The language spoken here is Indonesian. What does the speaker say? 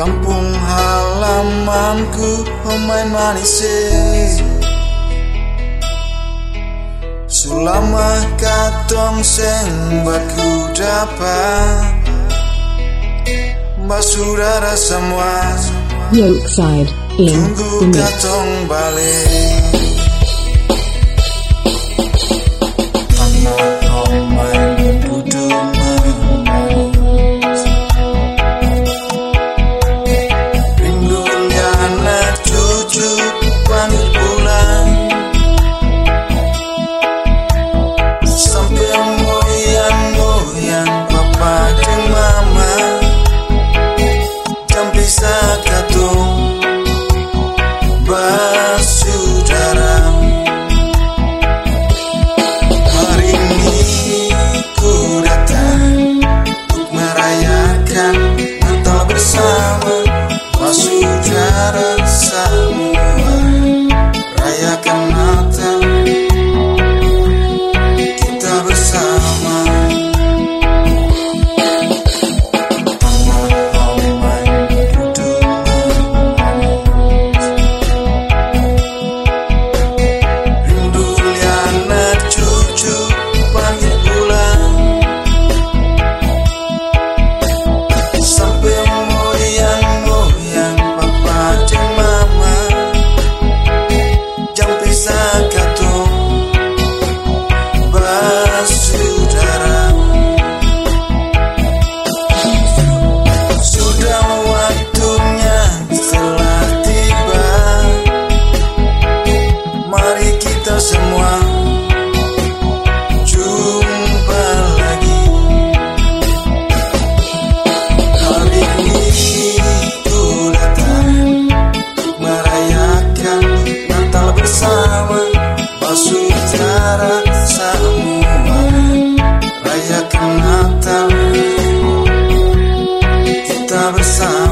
Kampung halamanku pemain manis Sulama katong seng baku dapat Mbak saudara semua. Yorkside in Tunggu katong balik. katung Bahagia branca, tô bersama Basuh jarak semua raya Natal Kita bersama.